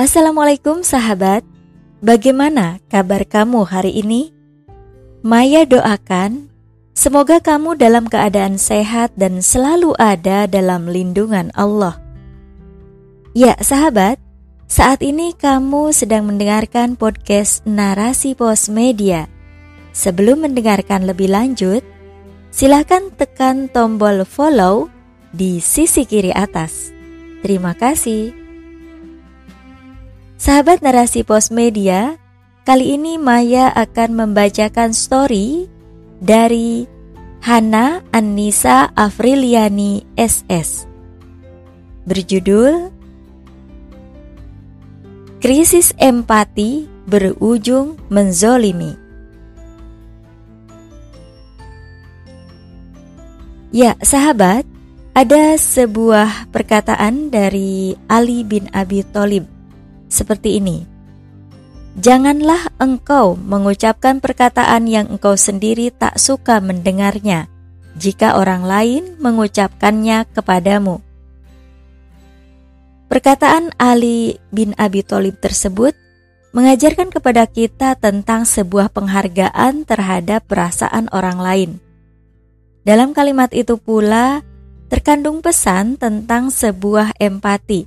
Assalamualaikum sahabat, bagaimana kabar kamu hari ini? Maya doakan, semoga kamu dalam keadaan sehat dan selalu ada dalam lindungan Allah. Ya sahabat, saat ini kamu sedang mendengarkan podcast Narasi Pos Media. Sebelum mendengarkan lebih lanjut, silakan tekan tombol follow di sisi kiri atas. Terima kasih. Sahabat narasi pos media, kali ini Maya akan membacakan story dari Hana Anissa Afriliani SS. Berjudul Krisis Empati Berujung Menzolimi. Ya, sahabat, ada sebuah perkataan dari Ali bin Abi Thalib seperti ini. Janganlah engkau mengucapkan perkataan yang engkau sendiri tak suka mendengarnya jika orang lain mengucapkannya kepadamu. Perkataan Ali bin Abi Thalib tersebut mengajarkan kepada kita tentang sebuah penghargaan terhadap perasaan orang lain. Dalam kalimat itu pula terkandung pesan tentang sebuah empati.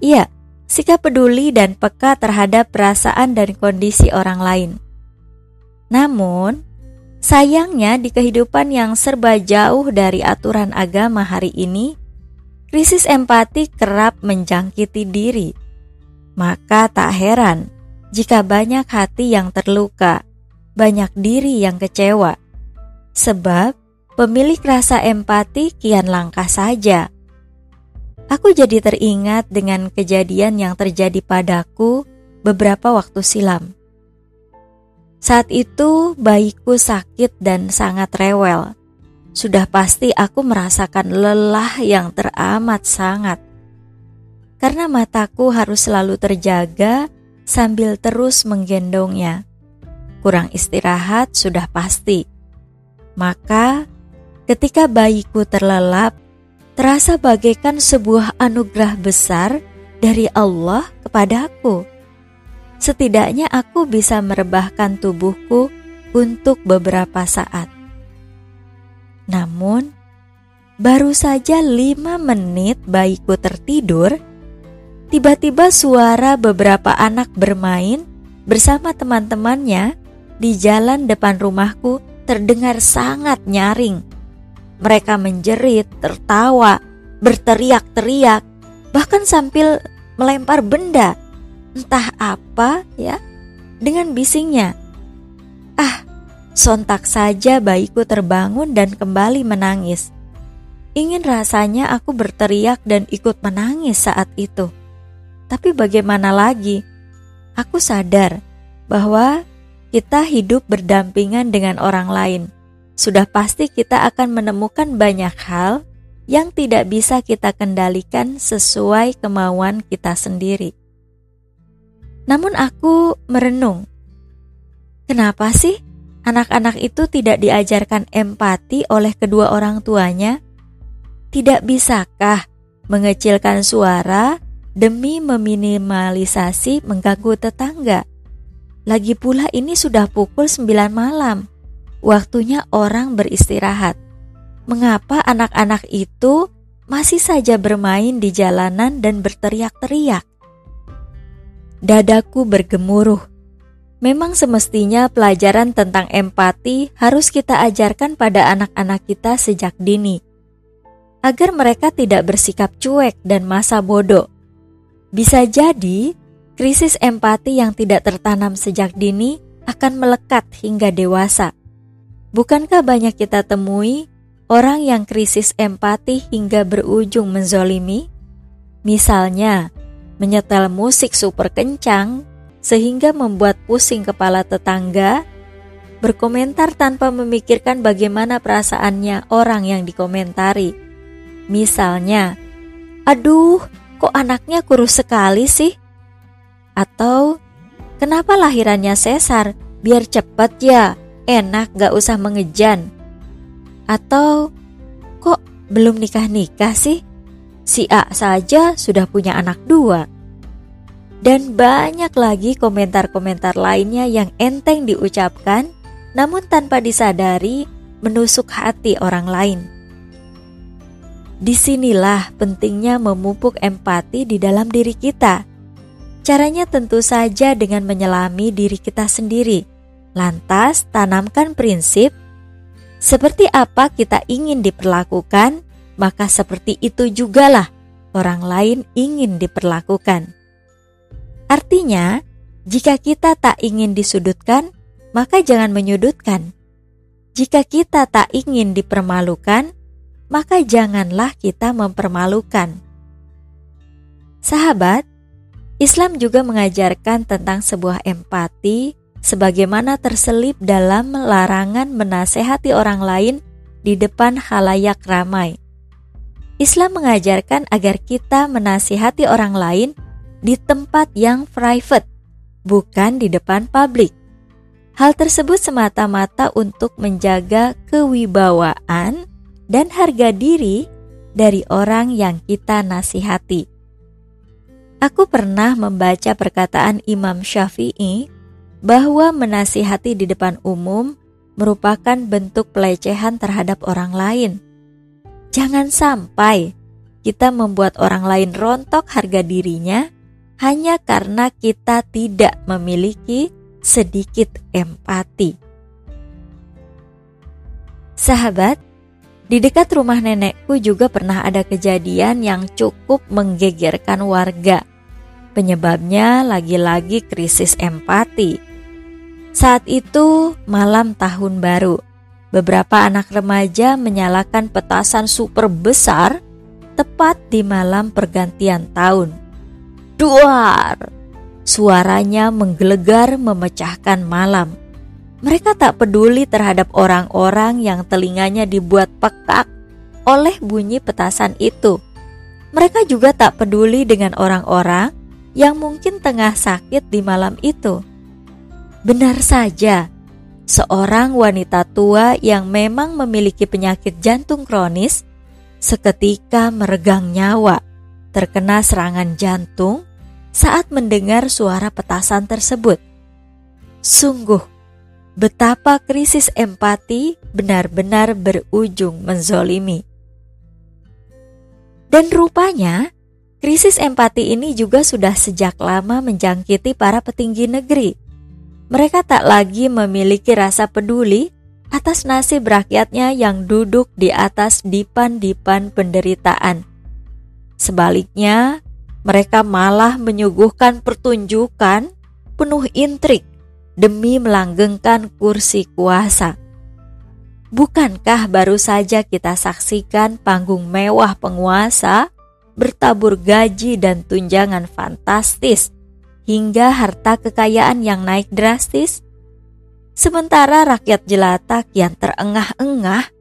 Iya, sikap peduli dan peka terhadap perasaan dan kondisi orang lain. Namun, sayangnya di kehidupan yang serba jauh dari aturan agama hari ini, krisis empati kerap menjangkiti diri. Maka tak heran jika banyak hati yang terluka, banyak diri yang kecewa. Sebab pemilik rasa empati kian langka saja Aku jadi teringat dengan kejadian yang terjadi padaku beberapa waktu silam. Saat itu bayiku sakit dan sangat rewel. Sudah pasti aku merasakan lelah yang teramat sangat. Karena mataku harus selalu terjaga sambil terus menggendongnya. Kurang istirahat sudah pasti. Maka ketika bayiku terlelap, terasa bagaikan sebuah anugerah besar dari Allah kepadaku. Setidaknya aku bisa merebahkan tubuhku untuk beberapa saat. Namun, baru saja lima menit bayiku tertidur, tiba-tiba suara beberapa anak bermain bersama teman-temannya di jalan depan rumahku terdengar sangat nyaring mereka menjerit, tertawa, berteriak-teriak, bahkan sambil melempar benda, entah apa ya, dengan bisingnya. Ah, sontak saja bayiku terbangun dan kembali menangis. Ingin rasanya aku berteriak dan ikut menangis saat itu. Tapi bagaimana lagi? Aku sadar bahwa kita hidup berdampingan dengan orang lain sudah pasti kita akan menemukan banyak hal yang tidak bisa kita kendalikan sesuai kemauan kita sendiri. Namun aku merenung, kenapa sih anak-anak itu tidak diajarkan empati oleh kedua orang tuanya? Tidak bisakah mengecilkan suara demi meminimalisasi mengganggu tetangga? Lagi pula ini sudah pukul 9 malam waktunya orang beristirahat. Mengapa anak-anak itu masih saja bermain di jalanan dan berteriak-teriak? Dadaku bergemuruh. Memang semestinya pelajaran tentang empati harus kita ajarkan pada anak-anak kita sejak dini, agar mereka tidak bersikap cuek dan masa bodoh. Bisa jadi, krisis empati yang tidak tertanam sejak dini akan melekat hingga dewasa. Bukankah banyak kita temui orang yang krisis empati hingga berujung menzolimi? Misalnya, menyetel musik super kencang sehingga membuat pusing kepala tetangga, berkomentar tanpa memikirkan bagaimana perasaannya orang yang dikomentari. Misalnya, aduh, kok anaknya kurus sekali sih? Atau, kenapa lahirannya sesar? Biar cepat ya, enak gak usah mengejan. Atau kok belum nikah-nikah sih? Si A saja sudah punya anak dua. dan banyak lagi komentar-komentar lainnya yang enteng diucapkan, namun tanpa disadari menusuk hati orang lain. Di sinilah pentingnya memupuk empati di dalam diri kita. Caranya tentu saja dengan menyelami diri kita sendiri. Lantas, tanamkan prinsip seperti apa kita ingin diperlakukan, maka seperti itu jugalah orang lain ingin diperlakukan. Artinya, jika kita tak ingin disudutkan, maka jangan menyudutkan. Jika kita tak ingin dipermalukan, maka janganlah kita mempermalukan. Sahabat, Islam juga mengajarkan tentang sebuah empati sebagaimana terselip dalam larangan menasehati orang lain di depan halayak ramai. Islam mengajarkan agar kita menasihati orang lain di tempat yang private, bukan di depan publik. Hal tersebut semata-mata untuk menjaga kewibawaan dan harga diri dari orang yang kita nasihati. Aku pernah membaca perkataan Imam Syafi'i bahwa menasihati di depan umum merupakan bentuk pelecehan terhadap orang lain. Jangan sampai kita membuat orang lain rontok harga dirinya hanya karena kita tidak memiliki sedikit empati. Sahabat, di dekat rumah nenekku juga pernah ada kejadian yang cukup menggegerkan warga. Penyebabnya lagi-lagi krisis empati. Saat itu malam tahun baru. Beberapa anak remaja menyalakan petasan super besar tepat di malam pergantian tahun. Duar! Suaranya menggelegar memecahkan malam. Mereka tak peduli terhadap orang-orang yang telinganya dibuat pekak oleh bunyi petasan itu. Mereka juga tak peduli dengan orang-orang yang mungkin tengah sakit di malam itu. Benar saja, seorang wanita tua yang memang memiliki penyakit jantung kronis seketika meregang nyawa, terkena serangan jantung saat mendengar suara petasan tersebut. Sungguh, betapa krisis empati benar-benar berujung menzolimi. Dan rupanya, krisis empati ini juga sudah sejak lama menjangkiti para petinggi negeri. Mereka tak lagi memiliki rasa peduli atas nasib rakyatnya yang duduk di atas dipan-dipan penderitaan. Sebaliknya, mereka malah menyuguhkan pertunjukan penuh intrik demi melanggengkan kursi kuasa. Bukankah baru saja kita saksikan panggung mewah penguasa bertabur gaji dan tunjangan fantastis hingga harta kekayaan yang naik drastis? Sementara rakyat jelata kian terengah-engah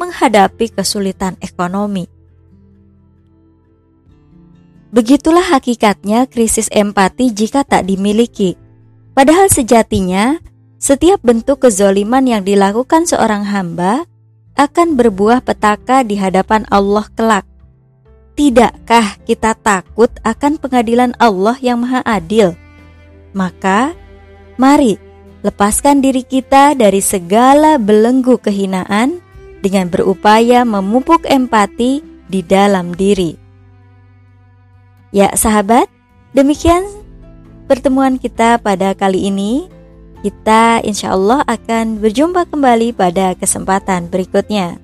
menghadapi kesulitan ekonomi. Begitulah hakikatnya krisis empati jika tak dimiliki. Padahal sejatinya, setiap bentuk kezoliman yang dilakukan seorang hamba akan berbuah petaka di hadapan Allah kelak. Tidakkah kita takut akan pengadilan Allah yang Maha Adil? Maka, mari lepaskan diri kita dari segala belenggu kehinaan dengan berupaya memupuk empati di dalam diri. Ya sahabat, demikian pertemuan kita pada kali ini. Kita insya Allah akan berjumpa kembali pada kesempatan berikutnya.